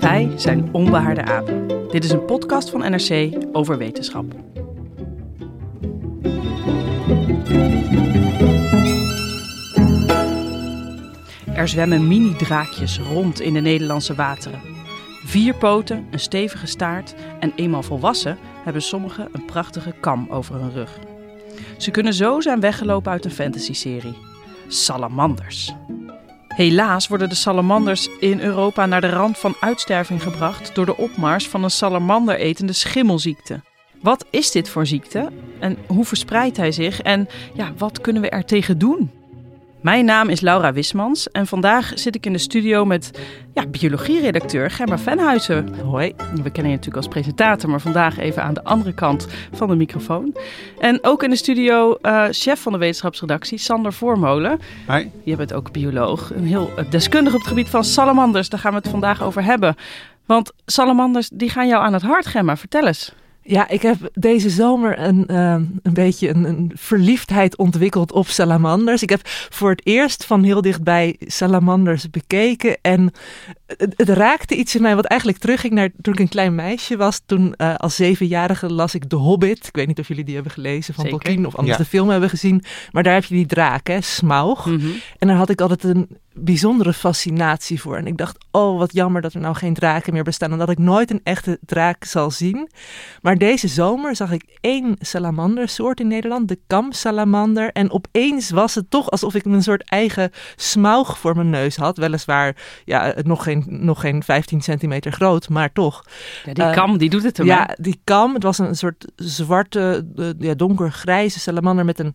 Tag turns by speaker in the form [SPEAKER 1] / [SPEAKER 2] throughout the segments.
[SPEAKER 1] Wij zijn Onbehaarde Apen. Dit is een podcast van NRC over wetenschap. Er zwemmen mini-draakjes rond in de Nederlandse wateren. Vier poten, een stevige staart en eenmaal volwassen hebben sommigen een prachtige kam over hun rug. Ze kunnen zo zijn weggelopen uit een fantasyserie. Salamanders. Helaas worden de salamanders in Europa naar de rand van uitsterving gebracht door de opmars van een salamanderetende schimmelziekte. Wat is dit voor ziekte en hoe verspreidt hij zich en ja, wat kunnen we er tegen doen? Mijn naam is Laura Wismans en vandaag zit ik in de studio met ja, biologieredacteur Gemma Venhuizen. Hoi, we kennen je natuurlijk als presentator, maar vandaag even aan de andere kant van de microfoon. En ook in de studio uh, chef van de wetenschapsredactie, Sander Voormolen.
[SPEAKER 2] Hi.
[SPEAKER 1] Je bent ook bioloog, een heel deskundige op het gebied van salamanders. Daar gaan we het vandaag over hebben. Want salamanders, die gaan jou aan het hart, Gemma. Vertel eens.
[SPEAKER 3] Ja, ik heb deze zomer een, uh, een beetje een, een, verliefdheid ontwikkeld op salamanders. Ik heb voor het eerst van heel dichtbij salamanders bekeken. En het, het raakte iets in mij wat eigenlijk terugging naar toen ik een klein meisje was. Toen uh, als zevenjarige las ik The Hobbit. Ik weet niet of jullie die hebben gelezen van. Tolkien of anders
[SPEAKER 2] Ja.
[SPEAKER 3] de film hebben gezien. Maar daar heb je die draak, hè, Smaug.
[SPEAKER 1] Mhm.
[SPEAKER 3] En daar had ik altijd een bijzondere fascinatie voor. En ik dacht, oh wat jammer dat er nou geen draken meer bestaan. En dat ik nooit een echte draak zal zien. Maar deze zomer zag ik één salamandersoort in Nederland, de kamsalamander. En opeens was het toch alsof ik een soort eigen smaug voor mijn neus had. Weliswaar ja, nog, geen, nog geen 15 centimeter groot, maar toch.
[SPEAKER 1] Ja, die
[SPEAKER 3] Eh,
[SPEAKER 1] kam, die doet het hem.
[SPEAKER 3] Ja, die kam. Het was een soort zwarte, eh, ja, donkergrijze salamander met een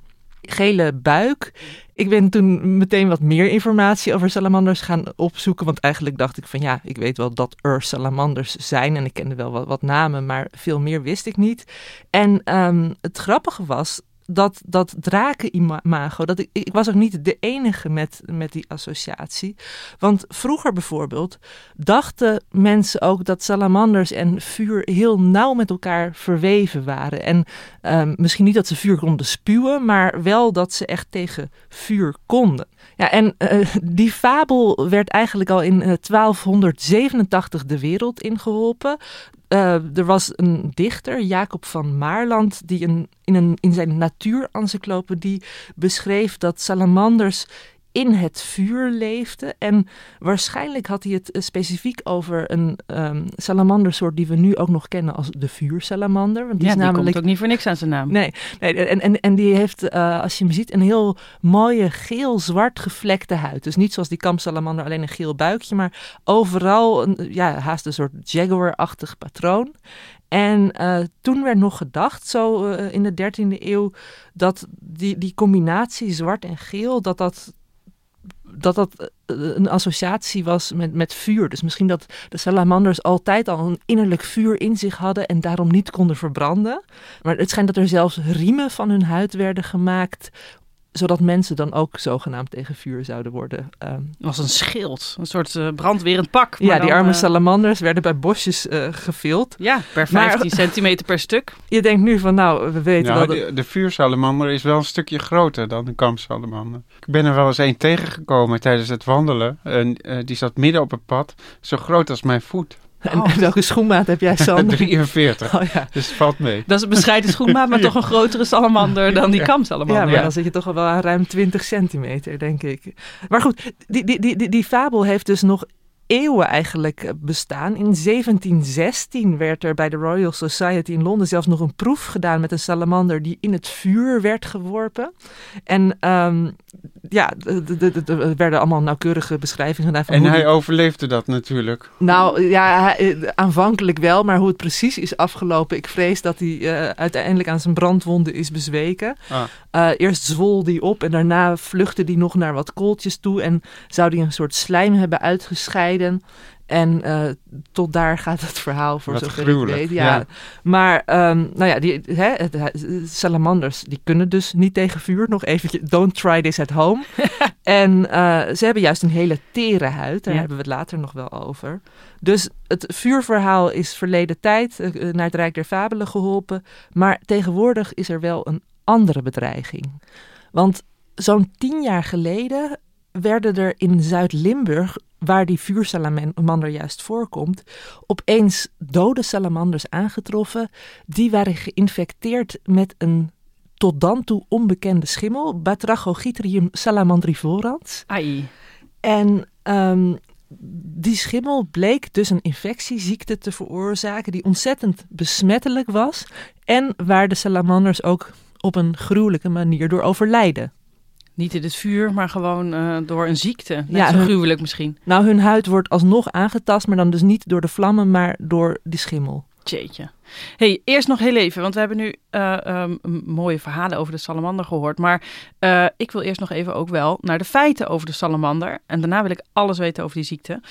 [SPEAKER 3] gele buik. Ik ben toen meteen wat meer informatie over salamanders gaan opzoeken. Want eigenlijk dacht ik van ja, ik weet wel dat er salamanders zijn. En ik kende wel wat, namen, maar veel meer wist ik niet. En ehm, het grappige was dat, dat drakenimago, dat ik, ik was ook niet de enige met, met die associatie. Want vroeger bijvoorbeeld dachten mensen ook dat salamanders en vuur heel nauw met elkaar verweven waren. En ehm, misschien niet dat ze vuur konden spuwen, maar wel dat ze echt tegen vuur konden. Ja, en eh, die fabel werd eigenlijk al in eh, 1287 de wereld ingeholpen. Eh, er was een dichter, Jacob van Maarland, die een, in, een, in zijn natuurencyclopedie beschreef dat salamanders in het vuur leefden. En waarschijnlijk had hij het eh, specifiek over een ehm, salamandersoort die we nu ook nog kennen als de vuursalamander. Want die
[SPEAKER 1] Ja,
[SPEAKER 3] is
[SPEAKER 1] die
[SPEAKER 3] namelijk
[SPEAKER 1] komt ook niet voor niks aan zijn naam.
[SPEAKER 3] Nee, nee en, en, en die heeft, eh, als je hem ziet, een heel mooie geel-zwart gevlekte huid. Dus niet zoals die kamsalamander alleen een geel buikje, maar overal een, ja, haast een soort jaguar-achtig patroon. En eh, toen werd nog gedacht, zo eh, in de 13e eeuw, dat die, die combinatie zwart en geel, dat dat dat dat eh, een associatie was met, met vuur. Dus misschien dat de salamanders altijd al een innerlijk vuur in zich hadden en daarom niet konden verbranden. Maar het schijnt dat er zelfs riemen van hun huid werden gemaakt zodat mensen dan ook zogenaamd tegen vuur zouden worden. ehm.
[SPEAKER 1] Het was een schild, een soort eh, brandwerend pak. maar
[SPEAKER 3] ja, die arme
[SPEAKER 1] eh,
[SPEAKER 3] salamanders werden bij bosjes eh gevild.
[SPEAKER 1] Ja, per
[SPEAKER 3] Maar-
[SPEAKER 1] 15 centimeter per stuk.
[SPEAKER 3] Je denkt nu van, nou, we weten wel dat...
[SPEAKER 2] de, de vuursalamander is wel een stukje groter dan de kamsalamander. Ik ben er wel eens een tegengekomen tijdens het wandelen. En eh, die zat midden op het pad, zo groot als mijn voet.
[SPEAKER 3] En, en welke schoenmaat heb jij, Sander?
[SPEAKER 2] 43.
[SPEAKER 3] Oh ja.
[SPEAKER 2] Dus het valt mee.
[SPEAKER 1] Dat is een bescheiden schoenmaat, maar toch een grotere salamander dan die
[SPEAKER 3] Ja,
[SPEAKER 1] kamsalamander.
[SPEAKER 3] maar dan zit je toch al wel aan ruim 20 centimeter, denk ik. Maar goed, die, die, die, die, die fabel heeft dus nog eeuwen eigenlijk bestaan. In 1716 werd er bij de Royal Society in Londen zelfs nog een proef gedaan met een salamander die in het vuur werd geworpen. En ehm, ja, er werden allemaal nauwkeurige beschrijvingen gedaan. Van
[SPEAKER 2] en
[SPEAKER 3] hoe
[SPEAKER 2] hij
[SPEAKER 3] die-
[SPEAKER 2] overleefde dat natuurlijk.
[SPEAKER 3] nou ja, hij- eh, aanvankelijk wel, maar hoe het precies is afgelopen. Ik vrees dat hij eh, uiteindelijk aan zijn brandwonden is bezweken.
[SPEAKER 2] Ah.
[SPEAKER 3] Eh, eerst zwol die op en daarna vluchtte die nog naar wat kooltjes toe. En zou die een soort slijm hebben uitgescheiden. En eh, tot daar gaat het verhaal voor
[SPEAKER 2] Wat
[SPEAKER 3] zover
[SPEAKER 2] gruwelijk,
[SPEAKER 3] ik weet. Ja.
[SPEAKER 2] ja.
[SPEAKER 3] Maar nou ja, die, hè, het- salamanders die kunnen dus niet tegen vuur. Nog eventjes, don't try this at home. en eh, ze hebben juist een hele tere huid. Daar
[SPEAKER 1] Ja.
[SPEAKER 3] hebben we het later nog wel over. Dus het vuurverhaal is verleden tijd eh, eh, naar het Rijk der Fabelen geholpen. Maar tegenwoordig is er wel een andere bedreiging. Want zo'n tien jaar geleden werden er in Zuid-Limburg, waar die vuursalamander juist voorkomt, opeens dode salamanders aangetroffen. Die waren geïnfecteerd met een tot dan toe onbekende schimmel, Batrachogithrium salamandrivorans.
[SPEAKER 1] Ai.
[SPEAKER 3] En ehm, die schimmel bleek dus een infectieziekte te veroorzaken die ontzettend besmettelijk was en waar de salamanders ook op een gruwelijke manier door overlijden.
[SPEAKER 1] Niet in het vuur, maar gewoon eh, door een ziekte. Net
[SPEAKER 3] Ja,
[SPEAKER 1] zo gruwelijk misschien.
[SPEAKER 3] Nou, hun huid wordt alsnog aangetast, maar dan dus niet door de vlammen, maar door die schimmel.
[SPEAKER 1] Jeetje. hey, eerst nog heel even, want we hebben nu eh, ehm, mooie verhalen over de salamander gehoord. Maar eh, ik wil eerst nog even ook wel naar de feiten over de salamander. En daarna wil ik alles weten over die ziekte.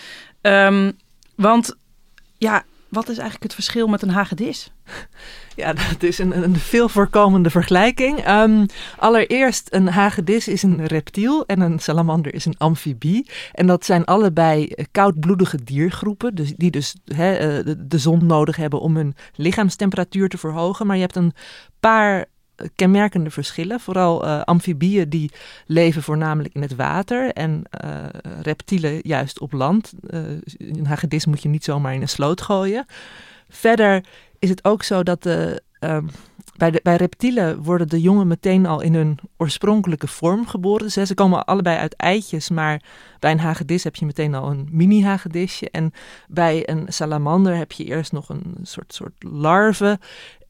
[SPEAKER 1] Ehm, want ja, wat is eigenlijk het verschil met een hagedis?
[SPEAKER 3] Ja, dat is een, een veel voorkomende vergelijking. Ehm, allereerst, een hagedis is een reptiel en een salamander is een amfibie. En dat zijn allebei eh, koudbloedige diergroepen, dus die dus eh, de, zon nodig hebben om hun lichaamstemperatuur te verhogen. Maar je hebt een paar kenmerkende verschillen. Vooral eh, amfibieën die leven voornamelijk in het water en eh, reptielen juist op land. Eh, een hagedis moet je niet zomaar in een sloot gooien. Verder is het ook zo dat de, ehm, bij, de, bij reptielen worden de jongen meteen al in hun oorspronkelijke vorm geboren. Dus ze komen allebei uit eitjes, maar bij een hagedis heb je meteen al een mini-hagedisje. En bij een salamander heb je eerst nog een soort, soort larve.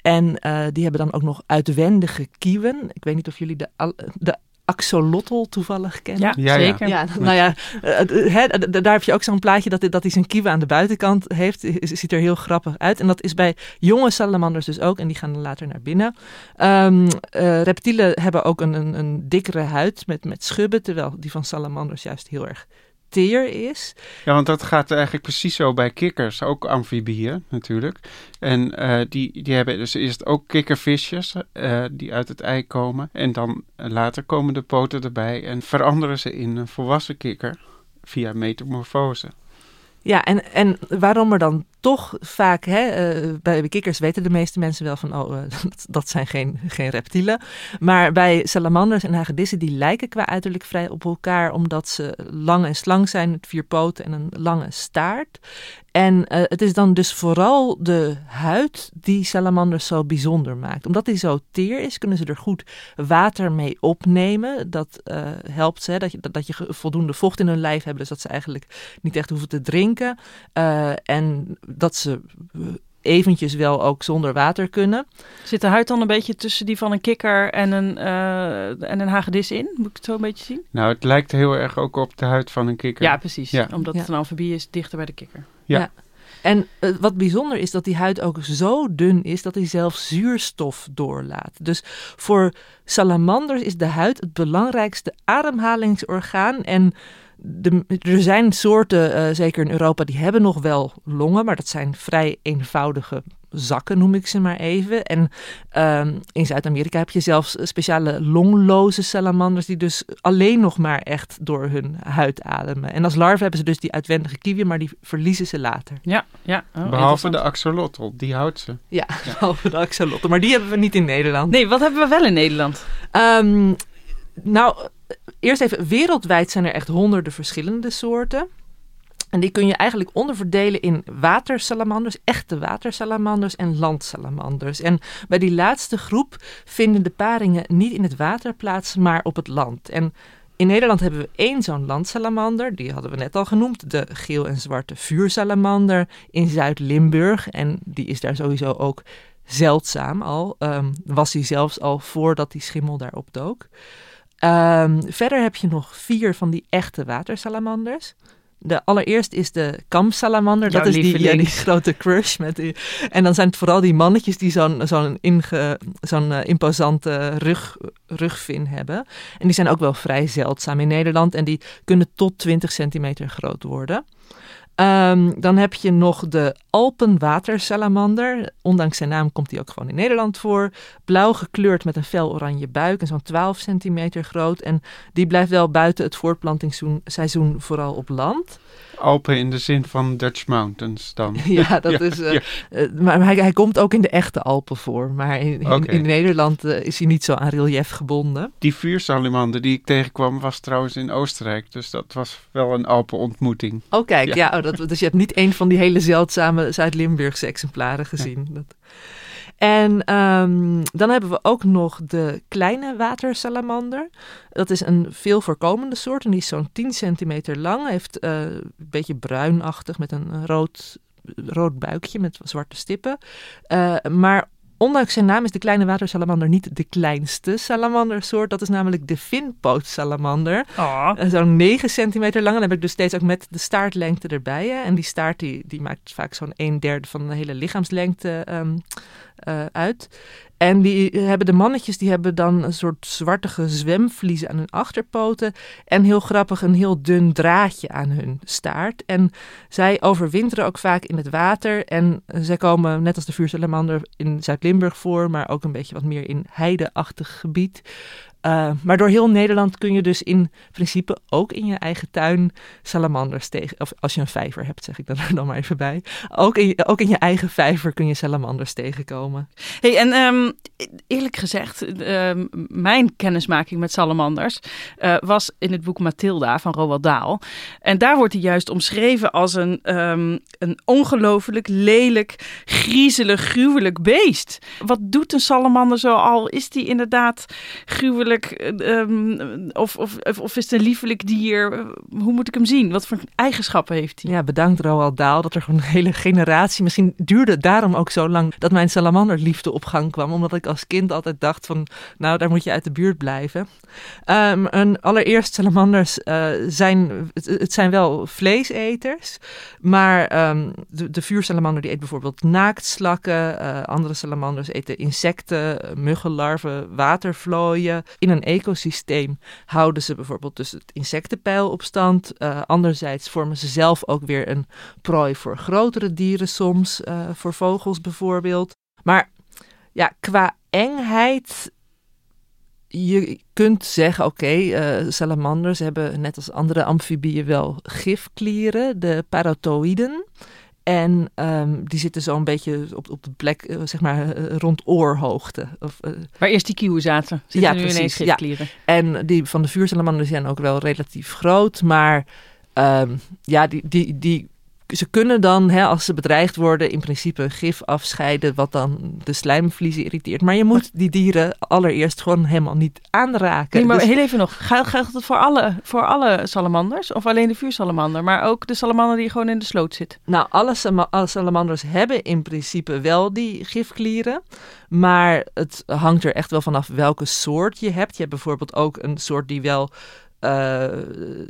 [SPEAKER 3] En eh, die hebben dan ook nog uitwendige kieuwen. Ik weet niet of jullie de, de axolotl toevallig kennen.
[SPEAKER 1] Ja, zeker.
[SPEAKER 3] Ja, nou ja, daar heb je ook zo'n plaatje dat, dat hij zijn kieuwen aan de buitenkant heeft. Ziet er heel grappig uit. En dat is bij jonge salamanders dus ook. En die gaan dan later naar binnen. Ehm, eh, reptielen hebben ook een, een, een dikkere huid met, met schubben. Terwijl die van salamanders juist heel erg teer is.
[SPEAKER 2] Ja, want dat gaat eigenlijk precies zo bij kikkers, ook amfibieën natuurlijk. En eh, die, die hebben dus eerst ook kikkervisjes eh, die uit het ei komen. En dan later komen de poten erbij en veranderen ze in een volwassen kikker via metamorfose.
[SPEAKER 3] Ja, en, en waarom er dan toch vaak, hè, eh, bij kikkers weten de meeste mensen wel van, oh, eh, dat, zijn geen, geen reptielen. Maar bij salamanders en hagedissen, die lijken qua uiterlijk vrij op elkaar, omdat ze lang en slank zijn, met vier poten en een lange staart. En eh, het is dan dus vooral de huid die salamanders zo bijzonder maakt. Omdat die zo teer is, kunnen ze er goed water mee opnemen. Dat eh, helpt ze, hè, dat, je, dat, dat je voldoende vocht in hun lijf hebben, dus dat ze eigenlijk niet echt hoeven te drinken. Eh, en dat ze eventjes wel ook zonder water kunnen.
[SPEAKER 1] Zit de huid dan een beetje tussen die van een kikker en een, eh, en een hagedis in? Moet ik het zo een beetje zien?
[SPEAKER 2] Nou, het lijkt heel erg ook op de huid van een kikker.
[SPEAKER 1] Ja, precies.
[SPEAKER 2] Ja.
[SPEAKER 1] Omdat
[SPEAKER 3] Ja.
[SPEAKER 1] het een amfibie is, dichter bij de kikker.
[SPEAKER 3] En eh, wat bijzonder is dat die huid ook zo dun is dat hij zelfs zuurstof doorlaat. Dus voor salamanders is de huid het belangrijkste ademhalingsorgaan. En de, er zijn soorten, eh, zeker in Europa, die hebben nog wel longen, maar dat zijn vrij eenvoudige zakken, noem ik ze maar even. En ehm, in Zuid-Amerika heb je zelfs speciale longloze salamanders die dus alleen nog maar echt door hun huid ademen. En als larve hebben ze dus die uitwendige kieuwen, maar die verliezen ze later.
[SPEAKER 1] Ja, ja. Oh,
[SPEAKER 2] Behalve de axolotl, die houdt ze.
[SPEAKER 3] Ja, behalve de axolotl. Maar die hebben we niet in Nederland.
[SPEAKER 1] Nee, wat hebben we wel in Nederland?
[SPEAKER 3] Ehm, nou, eerst even. Wereldwijd zijn er echt honderden verschillende soorten. En die kun je eigenlijk onderverdelen in watersalamanders, echte watersalamanders en landsalamanders. En bij die laatste groep vinden de paringen niet in het water plaats, maar op het land. En In Nederland hebben we één zo'n landsalamander, die hadden we net al genoemd, de geel en zwarte vuursalamander in Zuid-Limburg. En die is daar sowieso ook zeldzaam al. Um, was hij zelfs al voordat die schimmel daarop dook. Um, verder heb je nog vier van die echte watersalamanders. De allereerst is de kamsalamander. Dat is die, ja, die grote crush. Met die, en dan zijn het vooral die mannetjes die zo'n zo'n zo'n uh, imposante rug, rugvin hebben. En die zijn ook wel vrij zeldzaam in Nederland. En die kunnen tot 20 centimeter groot worden. Um, dan heb je nog de Alpenwatersalamander. Ondanks zijn naam komt hij ook gewoon in Nederland voor. Blauw gekleurd met een fel oranje buik en zo'n 12 centimeter groot. En die blijft wel buiten het voortplantingsseizoen vooral op land.
[SPEAKER 2] Alpen in de zin van Dutch Mountains dan.
[SPEAKER 3] ja, dat is. Uh, maar hij, hij, komt ook in de echte Alpen voor. Maar in, in, in Nederland uh, is hij niet zo aan relief gebonden.
[SPEAKER 2] Die vuursalamander die ik tegenkwam was trouwens in Oostenrijk. Dus dat was wel een Alpenontmoeting.
[SPEAKER 3] Oh, kijk, ja. oh, dat, dus je hebt niet een van die hele zeldzame Zuid-Limburgse exemplaren gezien. Dat... En um, dan hebben we ook nog de kleine watersalamander. Dat is een veel voorkomende soort en die is zo'n 10 centimeter lang. Heeft uh, een beetje bruinachtig met een rood, rood buikje met zwarte stippen. Uh, maar Ondanks zijn naam is de kleine watersalamander niet de kleinste salamandersoort. Dat is namelijk de vinpootsalamander. Oh. Zo'n 9 centimeter lang. En dan heb ik dus steeds ook met de staartlengte erbij. Hè. En die staart die, die maakt vaak zo'n een derde van de hele lichaamslengte um, uh, uit. En die hebben de mannetjes, die hebben dan een soort zwartige zwemvliezen aan hun achterpoten. En heel grappig, een heel dun draadje aan hun staart. En zij overwinteren ook vaak in het water. En zij komen, net als de vuursalamander, in Zuid-Limburg voor. Maar ook een beetje wat meer in heideachtig gebied. Uh, maar door heel Nederland kun je dus in principe ook in je eigen tuin salamanders tegen. Of als je een vijver hebt, zeg ik dan er dan maar even bij. Ook in, ook in je eigen vijver kun je salamanders tegenkomen.
[SPEAKER 1] Hey, en um, eerlijk gezegd, uh, mijn kennismaking met salamanders uh, was in het boek Mathilda van Roald Dahl. En daar wordt hij juist omschreven als een, um, een ongelooflijk lelijk, griezelig, gruwelijk beest. Wat doet een salamander zo al? Is die inderdaad gruwelijk? Um, of, of, of is het een liefelijk dier? Hoe moet ik hem zien? Wat voor eigenschappen heeft hij?
[SPEAKER 3] Ja, bedankt Roald Daal dat er gewoon een hele generatie... Misschien duurde het daarom ook zo lang dat mijn salamanderliefde op gang kwam. Omdat ik als kind altijd dacht van... Nou, daar moet je uit de buurt blijven. Een, allereerst, salamanders uh, zijn... Het, zijn wel vleeseters. Maar um, de, de vuursalamander die eet bijvoorbeeld naaktslakken. Uh, andere salamanders eten insecten, muggenlarven, watervlooien in een ecosysteem houden ze bijvoorbeeld dus het insectenpeil op stand. Uh, anderzijds vormen ze zelf ook weer een prooi voor grotere dieren soms, uh, voor vogels bijvoorbeeld. Maar ja, qua engheid je kunt zeggen, oké, uh, salamanders hebben net als andere amfibieën wel gifklieren, de parotoïden. En um, die zitten zo een beetje op, op de plek, uh, zeg maar, uh, rond oorhoogte. Of,
[SPEAKER 1] uh, Waar eerst die kieuwen zaten, zitten ja, nu precies, ineens.
[SPEAKER 3] Ja. En die van de vuursalamanders zijn ook wel relatief groot, maar um, ja, die, die, die ze kunnen dan, hè, als ze bedreigd worden, in principe gif afscheiden, wat dan de slijmvliezen irriteert. Maar je moet die dieren allereerst gewoon helemaal niet aanraken.
[SPEAKER 1] Nee, maar dus... heel even nog. Geldt het voor alle, voor alle salamanders? Of alleen de vuursalamander? Maar ook de salamander die gewoon in de sloot zit?
[SPEAKER 3] Nou, alle, alle salamanders hebben in principe wel die gifklieren. Maar het hangt er echt wel vanaf welke soort je hebt. Je hebt bijvoorbeeld ook een soort die wel uh,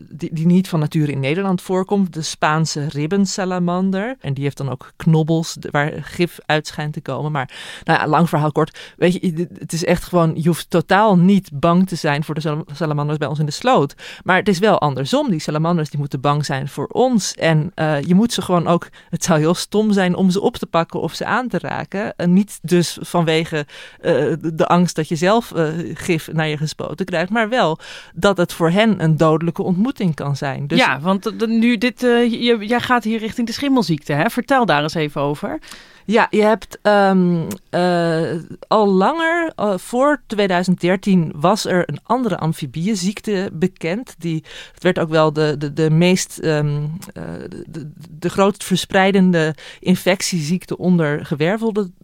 [SPEAKER 3] die, die niet van nature in Nederland voorkomt. De Spaanse ribbensalamander. En die heeft dan ook knobbels waar gif uit schijnt te komen. Maar nou ja, lang verhaal kort. Weet je, het is echt gewoon, je hoeft totaal niet bang te zijn voor de salamanders bij ons in de sloot. Maar het is wel andersom. Die salamanders die moeten bang zijn voor ons. En uh, je moet ze gewoon ook, het zou heel stom zijn om ze op te pakken of ze aan te raken. En niet dus vanwege uh, de angst dat je zelf gif naar je gespoten krijgt. Maar wel dat het voor hen een dodelijke ontmoeting kan zijn.
[SPEAKER 1] Dus... Ja, want nu dit, uh, jij gaat hier richting de schimmelziekte. Hè? Vertel daar eens even over.
[SPEAKER 3] Ja, je hebt ehm, eh, al langer, uh, voor 2013, was er een andere amfibieziekte bekend. Die, werd ook wel de, de, de meest, um, uh, de, de grootst verspreidende infectieziekte onder gewervelden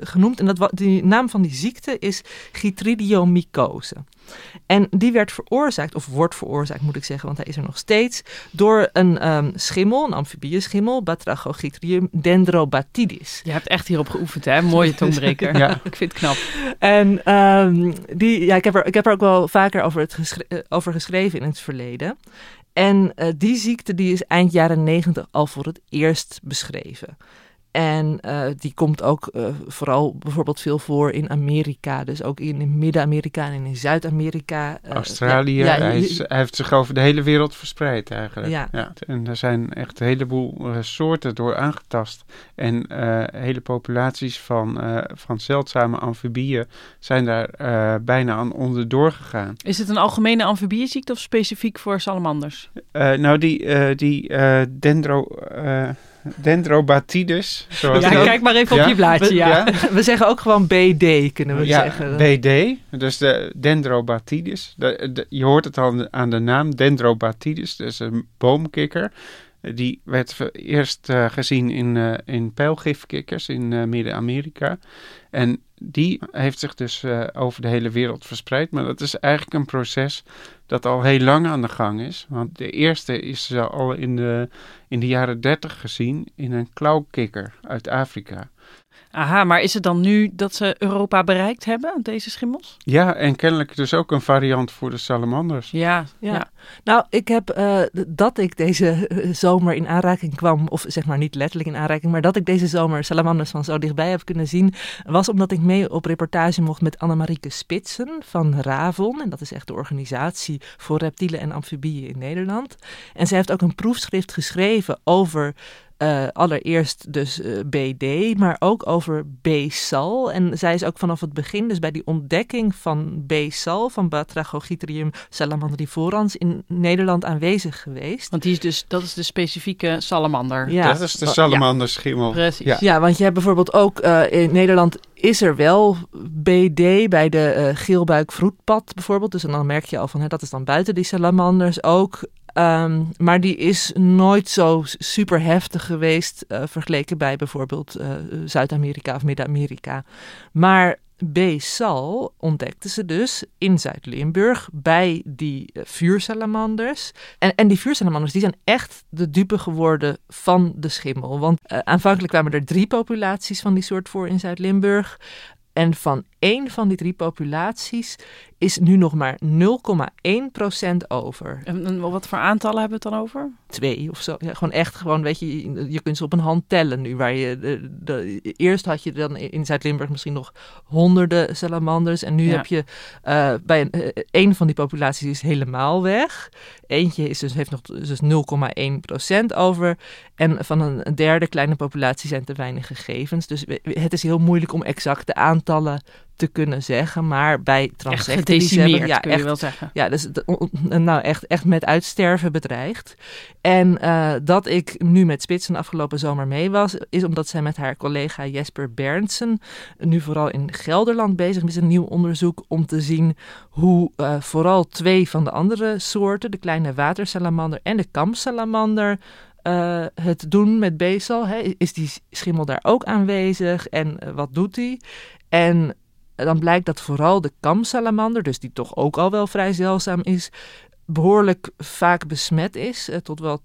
[SPEAKER 3] genoemd. En dat, naam van die ziekte is chytridiomycose. En die werd veroorzaakt, of wordt veroorzaakt moet ik zeggen, want hij is er nog steeds, door een um, schimmel, een amfibieschimmel, Batrachoghytrium dendrobatidis.
[SPEAKER 1] Je hebt echt hierop geoefend, hè? Mooie tongbreker. ja. Ik vind het knap.
[SPEAKER 3] En um, die, ja, ik, heb er, ik heb er ook wel vaker over, het geschre uh, over geschreven in het verleden. En uh, die ziekte die is eind jaren negentig al voor het eerst beschreven. En uh, die komt ook uh, vooral bijvoorbeeld veel voor in Amerika. Dus ook in, Midden-Amerika en in Zuid-Amerika.
[SPEAKER 2] Uh, Australië. Ja, ja, hij, is, hij, heeft zich over de hele wereld verspreid eigenlijk.
[SPEAKER 3] Ja.
[SPEAKER 2] ja. En er zijn echt een heleboel soorten door aangetast. En hele populaties van, van zeldzame amfibieën zijn daar bijna aan onderdoor gegaan.
[SPEAKER 1] Is het een algemene amfibieziekte of specifiek voor salamanders?
[SPEAKER 2] nou, die, die dendro Dendrobatidis.
[SPEAKER 1] Zoals ja, kijk maar even ja? op je blaadje. Ja. ja.
[SPEAKER 3] We zeggen ook gewoon BD, kunnen we
[SPEAKER 2] ja,
[SPEAKER 3] zeggen.
[SPEAKER 2] BD, dus de Dendrobatidis. De, de, je hoort het al aan de naam, Dendrobatidis. Dat is een boomkikker. Die werd eerst uh, gezien in, uh, in pijlgifkikkers in uh, Midden-Amerika. En die heeft zich dus over de hele wereld verspreid. Maar dat is eigenlijk een proces dat al heel lang aan de gang is. Want de eerste is al in de, in de jaren 30 gezien in een klauwkikker uit Afrika.
[SPEAKER 1] Aha, maar is het dan nu dat ze Europa bereikt hebben, deze schimmels?
[SPEAKER 2] Ja, en kennelijk dus ook een variant voor de salamanders.
[SPEAKER 1] Ja, ja.
[SPEAKER 3] ja. Nou, ik heb uh, dat ik deze zomer in aanraking kwam, of zeg maar niet letterlijk in aanraking, maar dat ik deze zomer salamanders van zo dichtbij heb kunnen zien, was omdat ik mee op reportage mocht met Annemarieke Spitsen van Ravon. En dat is echt de organisatie voor reptielen en amfibieën in Nederland. En zij heeft ook een proefschrift geschreven over uh, allereerst dus uh, BD, maar ook over B-sal. En zij is ook vanaf het begin, dus bij die ontdekking van B-sal, van Batrachogitherium salamandriforans, in Nederland aanwezig geweest.
[SPEAKER 1] Want die is dus, dat is de specifieke salamander.
[SPEAKER 2] Ja. Dat is de salamanderschimmel.
[SPEAKER 1] Ja. Precies.
[SPEAKER 3] Ja. ja, want je hebt bijvoorbeeld ook uh, in Nederland is er wel BD bij de uh, geelbuikvroetpad bijvoorbeeld. Dus dan merk je al van hè, dat is dan buiten die salamanders ook. Um, maar die is nooit zo super heftig geweest uh, vergeleken bij bijvoorbeeld uh, Zuid-Amerika of Midden-Amerika. Maar B-sal ontdekten ze dus in Zuid-Limburg bij die uh, vuursalamanders. En, en die vuursalamanders die zijn echt de dupe geworden van de schimmel. Want aanvankelijk kwamen er drie populaties van die soort voor in Zuid-Limburg. En van één van die drie populaties is nu nog maar 0,1% over.
[SPEAKER 1] En wat voor aantallen hebben we het dan over?
[SPEAKER 3] Twee of zo. Ja, gewoon echt, gewoon, weet je, je kunt ze op een hand tellen nu. Waar je de, de, eerst had je dan in Zuid-Limburg misschien nog honderden salamanders. En nu ja. heb je uh, bij een, uh, een van die populaties is helemaal weg. Eentje is dus, heeft nog dus 0,1% over. En van een derde kleine populatie zijn te weinig gegevens. Dus het is heel moeilijk om exacte aantallen te kunnen zeggen, maar bij transecten
[SPEAKER 1] die hebben,
[SPEAKER 3] ja,
[SPEAKER 1] kun je wel zeggen.
[SPEAKER 3] Ja, dus nou echt, echt met uitsterven bedreigd. En uh, dat ik nu met Spitsen afgelopen zomer mee was, is omdat zij met haar collega Jesper Berndsen nu vooral in Gelderland bezig is met een nieuw onderzoek om te zien hoe uh, vooral twee van de andere soorten, de kleine watersalamander en de kamsalamander, uh, het doen met bezal. Hè? Is die schimmel daar ook aanwezig en uh, wat doet die? En dan blijkt dat vooral de kamsalamander, dus die toch ook al wel vrij zeldzaam is, behoorlijk vaak besmet is. Uh, tot wel 80%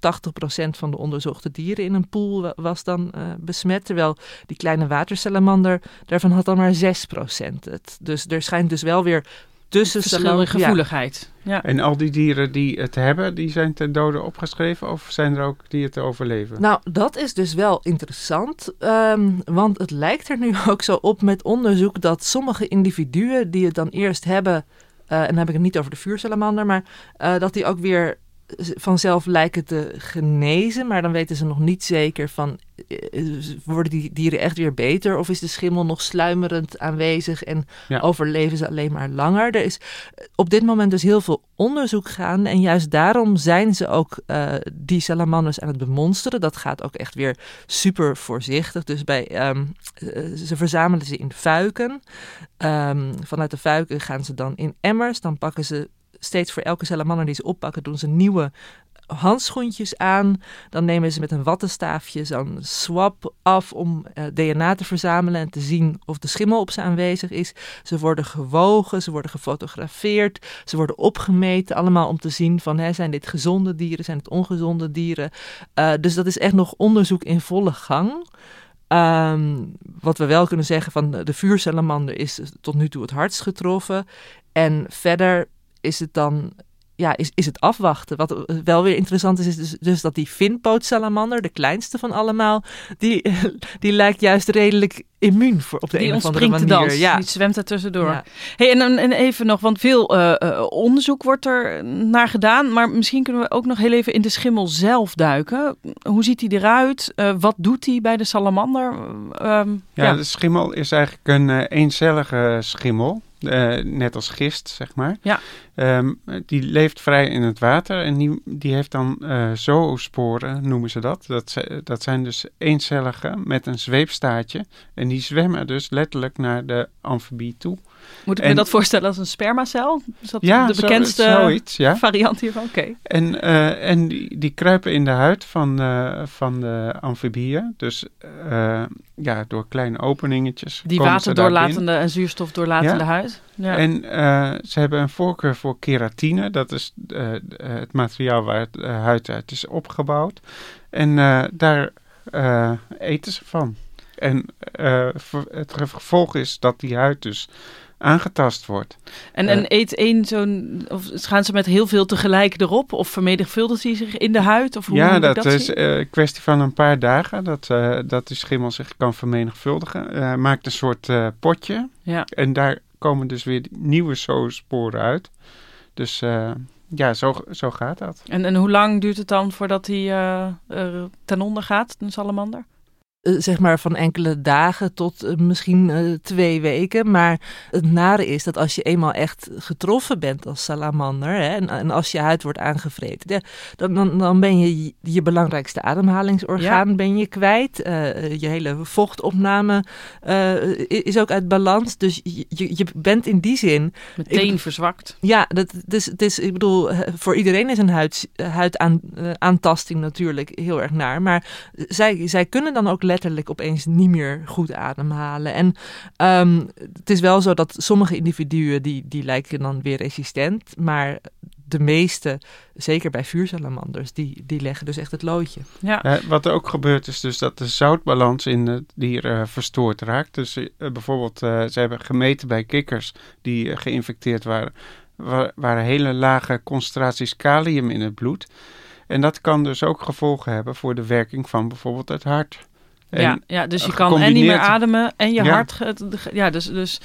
[SPEAKER 3] van de onderzochte dieren in een pool was dan uh, besmet. Terwijl die kleine watersalamander, daarvan had dan maar 6% het. Dus er schijnt dus wel weer tussen
[SPEAKER 1] verschillende gevoeligheid.
[SPEAKER 2] Ja. ja. En al die dieren die het hebben, die zijn ten dode opgeschreven? Of zijn er ook die het overleven?
[SPEAKER 3] Nou, dat is dus wel interessant. Um, want het lijkt er nu ook zo op met onderzoek dat sommige individuen die het dan eerst hebben... Uh, en dan heb ik het niet over de vuursalamander, maar uh, dat die ook weer vanzelf lijken te genezen, maar dan weten ze nog niet zeker van eh, worden die dieren echt weer beter of is de schimmel nog sluimerend aanwezig en
[SPEAKER 2] Ja.
[SPEAKER 3] overleven ze alleen maar langer. Er is op dit moment dus heel veel onderzoek gaande en juist daarom zijn ze ook eh, die salamanders aan het bemonsteren. Dat gaat ook echt weer super voorzichtig. Dus bij, ehm, eh, ze verzamelen ze in fuiken. Ehm, vanuit de fuiken gaan ze dan in emmers. Dan pakken ze steeds voor elke salamander die ze oppakken, doen ze nieuwe handschoentjes aan. Dan nemen ze met een wattenstaafje zo'n swab af om eh, DNA te verzamelen en te zien of de schimmel op ze aanwezig is. Ze worden gewogen, ze worden gefotografeerd, ze worden opgemeten, allemaal om te zien van hè, zijn dit gezonde dieren, zijn het ongezonde dieren. Eh, dus dat is echt nog onderzoek in volle gang. Ehm, wat we wel kunnen zeggen van de vuursalamander is tot nu toe het hardst getroffen. En verder is het dan ja, is, is het afwachten. Wat wel weer interessant is, is dus, dus dat die vinpootsalamander, de kleinste van allemaal, die, die lijkt juist redelijk immuun voor, op de
[SPEAKER 1] Die
[SPEAKER 3] een of andere
[SPEAKER 1] ontspringt de
[SPEAKER 3] manier.
[SPEAKER 1] dans,
[SPEAKER 3] Ja.
[SPEAKER 1] die zwemt er tussendoor.
[SPEAKER 3] Ja.
[SPEAKER 1] Hey, en, dan- en even nog, want veel eh, eh, onderzoek wordt er naar gedaan. Maar misschien kunnen we ook nog heel even in de schimmel zelf duiken. Hoe ziet hij eruit? Eh, wat doet hij bij de salamander? Ehm,
[SPEAKER 2] Ja,
[SPEAKER 1] ja.
[SPEAKER 2] de schimmel is eigenlijk een eh, eencellige schimmel. Eh, net als gist, zeg maar.
[SPEAKER 1] Ja.
[SPEAKER 2] Ehm, die leeft vrij in het water en die, die heeft dan eh zoosporen, noemen ze dat. Dat, dat zijn dus eencellige met een zweepstaartje. En die zwemmen dus letterlijk naar de amfibie toe.
[SPEAKER 1] Moet ik me dat voorstellen als een spermacel? Is dat
[SPEAKER 2] Ja,
[SPEAKER 1] de
[SPEAKER 2] zo-
[SPEAKER 1] bekendste
[SPEAKER 2] zoiets, ja.
[SPEAKER 1] variant hiervan? Oké.
[SPEAKER 2] En, eh, en die, die kruipen in de huid van, eh, van de amfibieën. Dus eh, ja, door kleine openingetjes.
[SPEAKER 1] Die waterdoorlatende en zuurstofdoorlatende
[SPEAKER 2] Ja.
[SPEAKER 1] huid. Ja.
[SPEAKER 2] En ze hebben een voorkeur voor keratine. Dat is het materiaal waar eh, huid uit is opgebouwd. En daar eten ze van. En het gevolg is dat die huid dus aangetast wordt.
[SPEAKER 1] En, en eet één zo'n... Of gaan ze met heel veel tegelijk erop? Of vermenigvuldigt hij zich in de huid? Of hoe
[SPEAKER 2] ja, dat,
[SPEAKER 1] dat
[SPEAKER 2] is eh, een kwestie van een paar dagen dat, eh, dat die schimmel zich kan vermenigvuldigen. Eh, maakt een soort eh, potje.
[SPEAKER 1] Ja.
[SPEAKER 2] En daar komen dus weer nieuwe zoosporen uit. Dus eh, ja, zo, zo gaat dat.
[SPEAKER 1] En, en hoe lang duurt het dan voordat hij eh, ten onder gaat, een salamander?
[SPEAKER 3] Eh, zeg maar van enkele dagen tot eh, misschien eh, twee weken. Maar het nare is dat als je eenmaal echt getroffen bent als salamander hè, en, en als je huid wordt aangevreten, dan, dan, dan ben je je- je belangrijkste ademhalingsorgaan ben je kwijt. Je hele vochtopname is ook uit balans. Dus je, je, bent in die zin
[SPEAKER 1] Meteen
[SPEAKER 3] Ik-
[SPEAKER 1] verzwakt.
[SPEAKER 3] ja, dat, dus, het is, ik bedoel, voor iedereen is een huid, huidaantasting natuurlijk heel erg naar. Maar zij, zij kunnen dan ook letterlijk opeens niet meer goed ademhalen. En ehm, het is wel zo dat sommige individuen die, die lijken dan weer resistent. Maar de meeste, zeker bij vuursalamanders, die, die leggen dus echt het loodje.
[SPEAKER 1] Ja.
[SPEAKER 2] Ja, wat er ook gebeurt is dus dat de zoutbalans in het dier eh, verstoord raakt. Dus eh, bijvoorbeeld, eh, ze hebben gemeten bij kikkers die eh, geïnfecteerd waren, wa- waren hele lage concentraties kalium in het bloed. En dat kan dus ook gevolgen hebben voor de werking van bijvoorbeeld het hart. En
[SPEAKER 1] ja, ja, dus je kan en niet meer ademen en je
[SPEAKER 2] Ja.
[SPEAKER 1] hart... Ja, dus, dus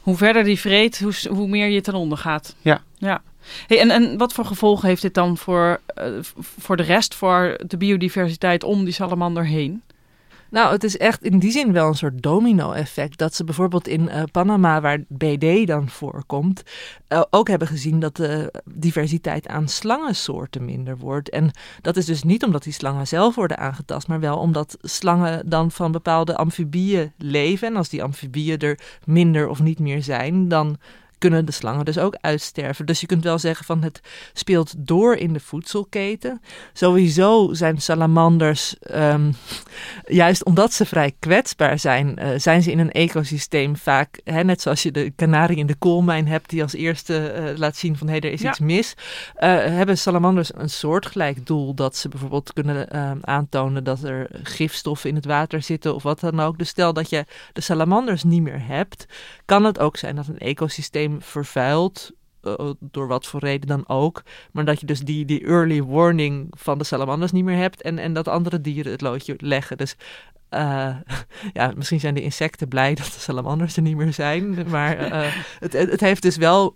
[SPEAKER 1] hoe verder die vreet, hoe, hoe meer je ten onder gaat.
[SPEAKER 2] Ja.
[SPEAKER 1] ja. Hey, en, en wat voor gevolgen heeft dit dan voor, eh, voor de rest, voor de biodiversiteit om die salamander heen?
[SPEAKER 3] Nou, het is echt in die zin wel een soort domino-effect. Dat ze bijvoorbeeld in eh, Panama, waar BD dan voorkomt, eh, ook hebben gezien dat de diversiteit aan slangensoorten minder wordt. En dat is dus niet omdat die slangen zelf worden aangetast, maar wel omdat slangen dan van bepaalde amfibieën leven. En als die amfibieën er minder of niet meer zijn, dan kunnen de slangen dus ook uitsterven. Dus je kunt wel zeggen van het speelt door in de voedselketen. Sowieso zijn salamanders, ehm, juist omdat ze vrij kwetsbaar zijn, eh, zijn ze in een ecosysteem vaak, hè, net zoals je de kanarie in de koolmijn hebt, die als eerste eh, laat zien van hé, er is
[SPEAKER 1] Ja.
[SPEAKER 3] iets mis. eh, hebben salamanders een soortgelijk doel dat ze bijvoorbeeld kunnen ehm, aantonen dat er gifstoffen in het water zitten of wat dan ook. Dus stel dat je de salamanders niet meer hebt, kan het ook zijn dat een ecosysteem vervuilt. eh, door wat voor reden dan ook. Maar dat je dus die, die early warning van de salamanders niet meer hebt. En, en dat andere dieren het loodje leggen. Dus eh, ja, misschien zijn de insecten blij dat de salamanders er niet meer zijn. Maar uh, het, het heeft dus wel.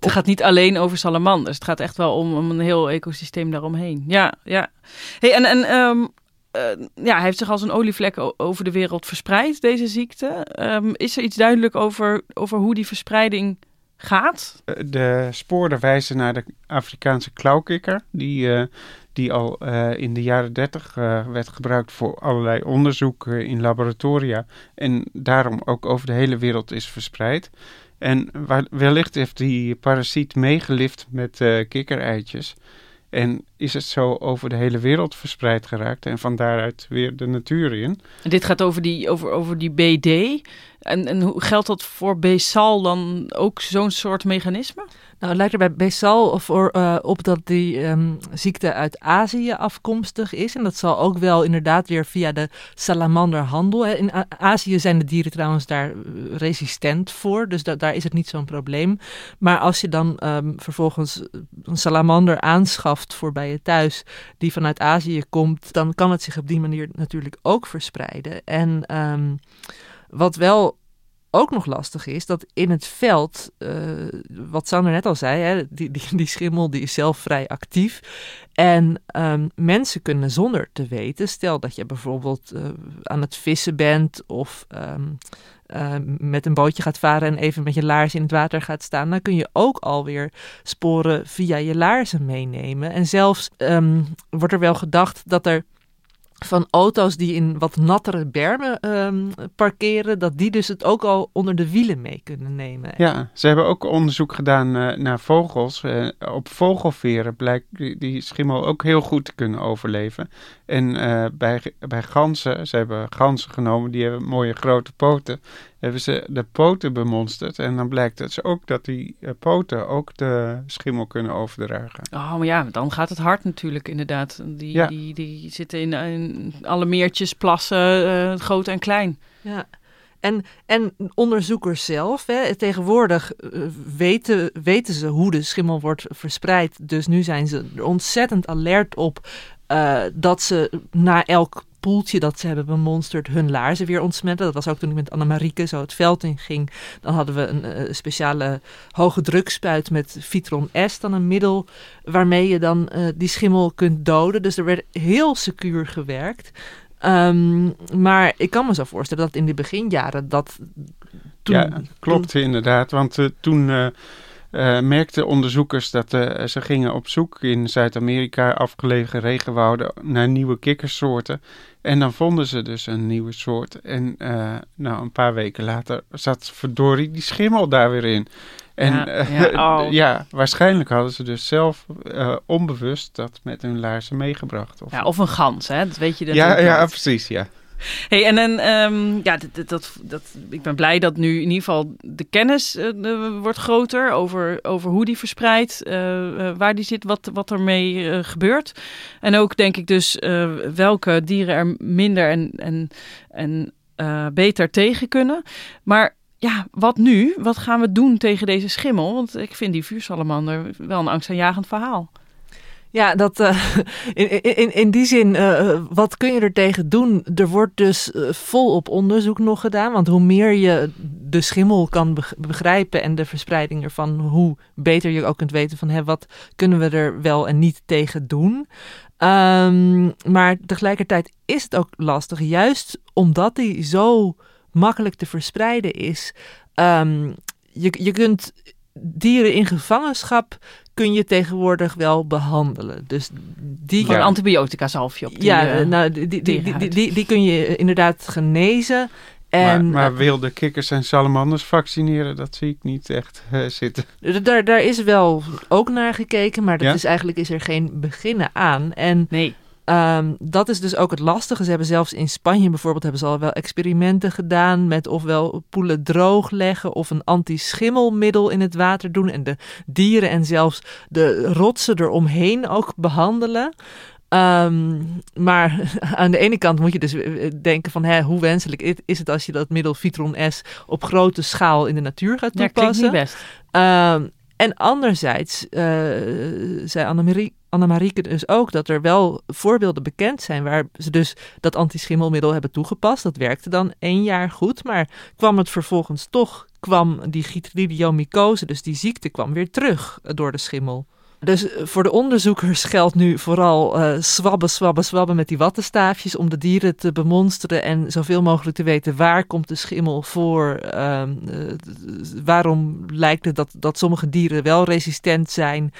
[SPEAKER 1] Het gaat niet alleen over salamanders. Het gaat echt wel om, om een heel ecosysteem daaromheen. Ja, ja. Hey, en en um, uh, ja, hij heeft zich als een olievlek over de wereld verspreid, deze ziekte. Um, is er iets duidelijk over, over hoe die verspreiding gaat?
[SPEAKER 2] De sporen wijzen naar de Afrikaanse klauwkikker, die, uh, die al uh, in de jaren 30 werd gebruikt voor allerlei onderzoek in laboratoria en daarom ook over de hele wereld is verspreid. En wellicht heeft die parasiet meegelift met kikkereitjes. En is het zo over de hele wereld verspreid geraakt en van daaruit weer de natuur in.
[SPEAKER 1] En dit gaat over die, over, over die BD. En, en hoe geldt dat voor Besal dan ook zo'n soort mechanisme?
[SPEAKER 3] Nou, het lijkt er bij Besal voor, uh, op dat die um, ziekte uit Azië afkomstig is. En dat zal ook wel inderdaad weer via de salamanderhandel. Hè. In Azië zijn de dieren trouwens daar eh, resistent voor. Dus da daar is het niet zo'n probleem. Maar als je dan um, vervolgens een salamander aanschaft voor bij je thuis, die vanuit Azië komt, dan kan het zich op die manier natuurlijk ook verspreiden. En um, wat wel ook nog lastig is, dat in het veld, uh, wat Sander net al zei, hè, die, die, schimmel die is zelf vrij actief. En um, mensen kunnen zonder te weten, stel dat je bijvoorbeeld uh, aan het vissen bent of um, uh, met een bootje gaat varen en even met je laars in het water gaat staan, dan kun je ook alweer sporen via je laarzen meenemen. En zelfs um, wordt er wel gedacht dat er van auto's die in wat nattere bermen um, parkeren, dat die dus het ook al onder de wielen mee kunnen nemen.
[SPEAKER 2] Ja, ze hebben ook onderzoek gedaan uh, naar vogels. Uh, op vogelveren blijkt die, schimmel ook heel goed te kunnen overleven. En uh, bij, bij ganzen, ze hebben ganzen genomen, die hebben mooie grote poten hebben ze de poten bemonsterd. En dan blijkt het ook dat die uh, poten ook de schimmel kunnen overdragen.
[SPEAKER 1] Oh, maar ja, dan gaat het hard natuurlijk inderdaad. Die, ja. die, die zitten in, in alle meertjes, plassen, uh, groot en klein.
[SPEAKER 3] Ja. En, en onderzoekers zelf, hè, tegenwoordig uh, weten, weten ze hoe de schimmel wordt verspreid. Dus nu zijn ze er ontzettend alert op uh, dat ze na elk poeltje dat ze hebben bemonsterd hun laarzen weer ontsmetten. Dat was ook toen ik met Annemarieke zo het veld in ging. Dan hadden we een uh, speciale hoge drukspuit met Vitron S, dan een middel waarmee je dan uh, die schimmel kunt doden. Dus er werd heel secuur gewerkt. Um, maar ik kan me zo voorstellen dat in de beginjaren dat.
[SPEAKER 2] Ja, klopt inderdaad. Want uh, toen uh, merkten onderzoekers dat uh, ze gingen op zoek in Zuid-Amerika, afgelegen regenwouden, naar nieuwe kikkersoorten. En dan vonden ze dus een nieuwe soort. En uh, nou, een paar weken later zat verdorie die schimmel daar weer in. En ja, ja, oh. ja waarschijnlijk hadden ze dus zelf onbewust dat met hun laarzen meegebracht.
[SPEAKER 1] Of, ja, of een gans, hè? Dat weet je. Dat
[SPEAKER 2] ja, ja, precies, ja.
[SPEAKER 1] Hey, en dan, um, ja, dat, dat, dat, ik ben blij dat nu in ieder geval de kennis uh, wordt groter over, over hoe die verspreidt, uh, waar die zit, wat, wat ermee gebeurt. En ook denk ik dus welke dieren er minder en, en, en beter tegen kunnen. Maar ja, wat nu? Wat gaan we doen tegen deze schimmel? Want ik vind die vuursalamander wel een angstaanjagend verhaal.
[SPEAKER 3] Ja, dat, uh, in, in, in die zin, uh, wat kun je er tegen doen? Er wordt dus uh, volop onderzoek nog gedaan. Want hoe meer je de schimmel kan begrijpen en de verspreiding ervan, hoe beter je ook kunt weten van hè, wat kunnen we er wel en niet tegen doen. Um, maar tegelijkertijd is het ook lastig, juist omdat die zo makkelijk te verspreiden is. Um, je, je kunt dieren in gevangenschap kun je tegenwoordig wel behandelen. Dus die...
[SPEAKER 1] Ja. antibiotica zalfje op die,
[SPEAKER 3] Ja, uh, nou, die, die, die, die, die, kun je inderdaad genezen. En,
[SPEAKER 2] maar, maar wilde kikkers en salamanders vaccineren, dat zie ik niet echt uh, zitten.
[SPEAKER 3] Daar, daar is wel ook naar gekeken, maar dat ja? is eigenlijk is er geen beginnen aan. En
[SPEAKER 1] nee.
[SPEAKER 3] Um, dat is dus ook het lastige. Ze hebben zelfs in Spanje bijvoorbeeld hebben ze al wel experimenten gedaan met ofwel poelen droog leggen of een anti-schimmelmiddel in het water doen en de dieren en zelfs de rotsen eromheen ook behandelen. Um, maar aan de ene kant moet je dus denken van hè, hoe wenselijk is het als je dat middel Vitron S op grote schaal in de natuur gaat toepassen.
[SPEAKER 1] Ja, klinkt niet best.
[SPEAKER 3] Um, en anderzijds, uh, zei Annemarie, Annemarieke dus ook dat er wel voorbeelden bekend zijn waar ze dus dat antischimmelmiddel hebben toegepast. Dat werkte dan één jaar goed, maar kwam het vervolgens toch, kwam die chytridiomycose, dus die ziekte, kwam weer terug door de schimmel. Dus eh, voor de onderzoekers geldt nu vooral uh, zwabben, zwabben, zwabben met die wattenstaafjes om de dieren te bemonsteren en zoveel mogelijk te weten waar komt de schimmel voor. Uh, waarom lijkt het dat, dat sommige dieren wel resistent zijn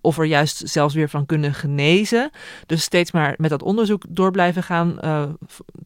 [SPEAKER 3] of er juist zelfs weer van kunnen genezen. Dus steeds maar met dat onderzoek door blijven gaan.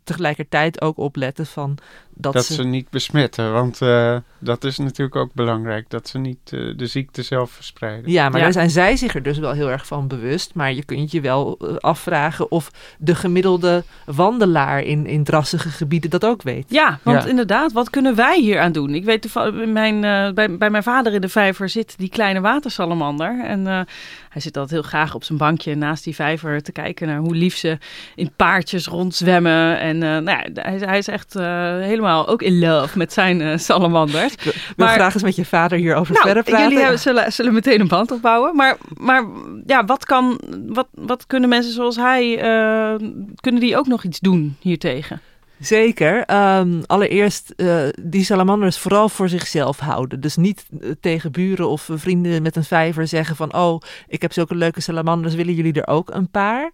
[SPEAKER 3] tegelijkertijd ook opletten van dat,
[SPEAKER 2] dat ze... niet besmetten. Want uh, dat is natuurlijk ook belangrijk. Dat ze niet uh, de ziekte zelf verspreiden.
[SPEAKER 3] Ja, maar ja. daar zijn zij zich er dus wel heel erg van bewust. Maar je kunt je wel uh, afvragen of de gemiddelde wandelaar in, in drassige gebieden dat ook weet.
[SPEAKER 1] Ja, want ja. inderdaad, wat kunnen wij hier aan doen? Ik weet, mijn, bij, bij mijn vader in de vijver zit die kleine watersalamander. En hij zit altijd heel graag op zijn bankje naast die vijver te kijken naar hoe lief ze in paardjes rondzwemmen. En nou ja, hij, hij is echt helemaal ook in love met zijn uh, salamanders.
[SPEAKER 3] Ik maar graag eens met je vader hierover
[SPEAKER 1] nou,
[SPEAKER 3] verder praten.
[SPEAKER 1] Jullie hebben, zullen, zullen meteen een band opbouwen. Maar, maar ja, wat, kan, wat, wat kunnen mensen zoals hij, uh, kunnen die ook nog iets doen hiertegen?
[SPEAKER 3] Zeker. Um, allereerst uh, die salamanders vooral voor zichzelf houden. Dus niet uh, tegen buren of vrienden met een vijver zeggen van... oh, ik heb zulke leuke salamanders, willen jullie er ook een paar?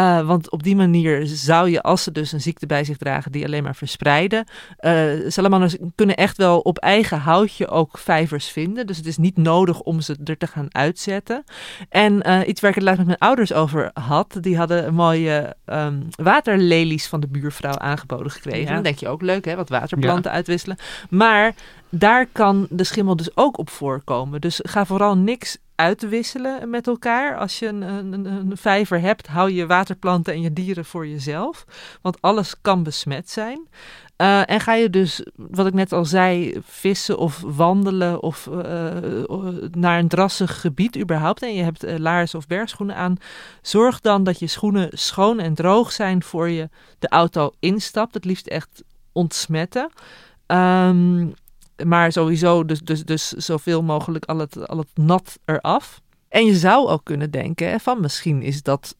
[SPEAKER 3] Uh, want op die manier zou je, als ze dus een ziekte bij zich dragen, die alleen maar verspreiden. Uh, salamanders kunnen echt wel op eigen houtje ook vijvers vinden. Dus het is niet nodig om ze er te gaan uitzetten. En uh, iets waar ik het laatst met mijn ouders over had. Die hadden mooie um, waterlelies van de buurvrouw aangeboden gekregen. Ja. Dan denk je ook leuk, hè? Wat waterplanten ja. uitwisselen. Maar daar kan de schimmel dus ook op voorkomen. Dus ga vooral niks uitwisselen met elkaar. Als je een, een, een, vijver hebt, hou je waterplanten en je dieren voor jezelf. Want alles kan besmet zijn. Uh, en ga je dus, wat ik net al zei, vissen of wandelen of uh, naar een drassig gebied überhaupt. En je hebt uh, laarzen of bergschoenen aan. Zorg dan dat je schoenen schoon en droog zijn voor je de auto instapt. Het liefst echt ontsmetten. Um, maar sowieso dus, dus, dus zoveel mogelijk al het, al het nat eraf. En je zou ook kunnen denken van misschien is dat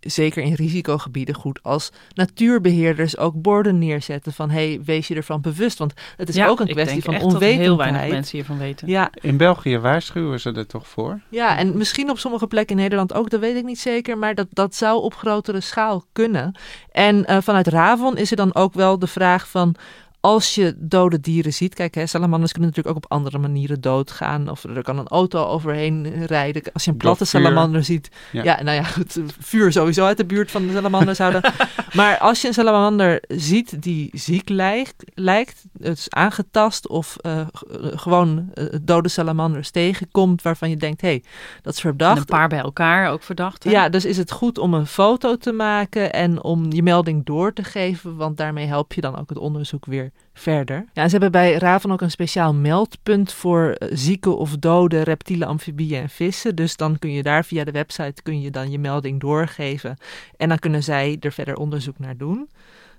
[SPEAKER 3] zeker in risicogebieden goed als natuurbeheerders ook borden neerzetten van hey, wees je ervan bewust. Want het is
[SPEAKER 1] ja,
[SPEAKER 3] ook een kwestie van onwetendheid.
[SPEAKER 1] heel weinig mensen hiervan weten.
[SPEAKER 3] Ja.
[SPEAKER 2] In België waarschuwen ze er toch voor?
[SPEAKER 3] Ja, en misschien op sommige plekken in Nederland ook, dat weet ik niet zeker, maar dat, dat zou op grotere schaal kunnen. En uh, vanuit Ravon is er dan ook wel de vraag van als je dode dieren ziet, kijk, hè, salamanders kunnen natuurlijk ook op andere manieren doodgaan. Of er kan een auto overheen rijden. Als je een platte salamander ziet. Ja. ja. nou ja, goed, vuur sowieso uit de buurt van de salamander zouden. maar als je een salamander ziet die ziek lijkt, lijkt het is aangetast of uh, gewoon uh, dode salamanders tegenkomt waarvan je denkt, hé, hey, dat is verdacht. En
[SPEAKER 1] een paar bij elkaar ook verdacht. Hè?
[SPEAKER 3] Ja, dus is het goed om een foto te maken en om je melding door te geven, want daarmee help je dan ook het onderzoek weer verder. Ja, ze hebben bij Raven ook een speciaal meldpunt voor uh, zieke of dode reptielen, amfibieën en vissen. Dus dan kun je daar via de website kun je dan je melding doorgeven. En dan kunnen zij er verder onderzoek naar doen.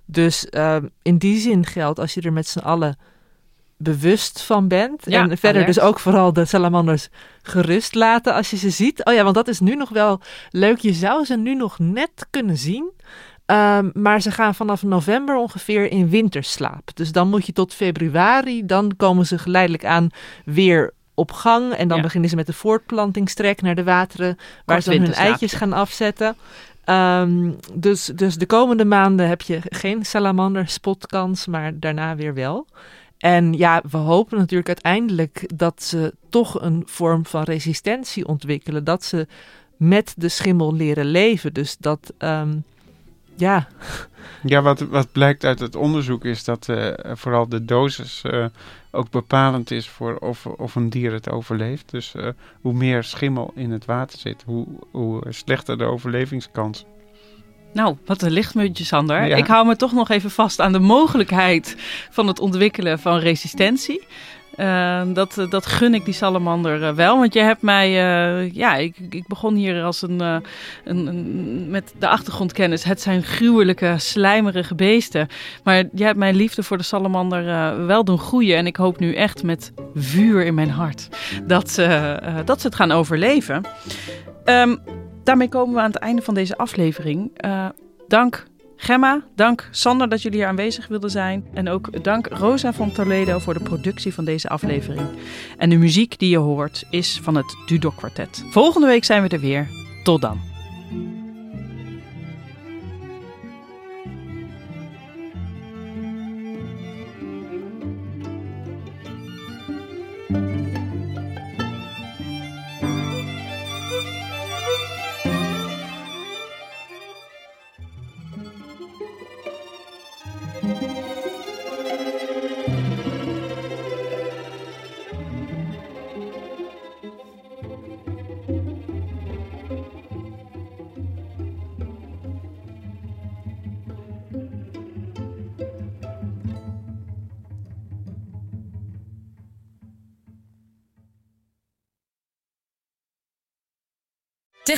[SPEAKER 3] Dus uh, in die zin geldt, als je er met z'n allen bewust van bent. Ja, en verder alert. dus ook vooral de salamanders gerust laten als je ze ziet. Oh ja, want dat is nu nog wel leuk. Je zou ze nu nog net kunnen zien. Um, maar ze gaan vanaf november ongeveer in winterslaap. Dus dan moet je tot februari, dan komen ze geleidelijk aan weer op gang. En dan ja. beginnen ze met de voortplantingstrek naar de wateren, waar ze hun eitjes gaan afzetten. Um, dus, dus de komende maanden heb je geen salamander spotkans, maar daarna weer wel. En ja, we hopen natuurlijk uiteindelijk dat ze toch een vorm van resistentie ontwikkelen. Dat ze met de schimmel leren leven. Dus dat, um, ja.
[SPEAKER 2] Ja, wat, wat blijkt uit het onderzoek is dat uh, vooral de dosis uh, ook bepalend is voor of, of een dier het overleeft. Dus uh, hoe meer schimmel in het water zit, hoe, hoe slechter de overlevingskans.
[SPEAKER 1] Nou, wat een lichtmuntje, Sander. Ja. Ik hou me toch nog even vast aan de mogelijkheid van het ontwikkelen van resistentie. Uh, dat, dat gun ik die salamander uh, wel. Want je hebt mij, uh, ja, ik, ik begon hier als een, een, met de achtergrondkennis. Het zijn gruwelijke, slijmerige beesten. Maar je hebt mijn liefde voor de salamander wel doen groeien. En ik hoop nu echt met vuur in mijn hart dat ze, dat ze het gaan overleven. Um, Daarmee komen we aan het einde van deze aflevering. Dank Gemma, dank Sander dat jullie hier aanwezig wilden zijn. En ook dank Rosa van Toledo voor de productie van deze aflevering. En de muziek die je hoort is van het Dudok Quartet. Volgende week zijn we er weer. Tot dan.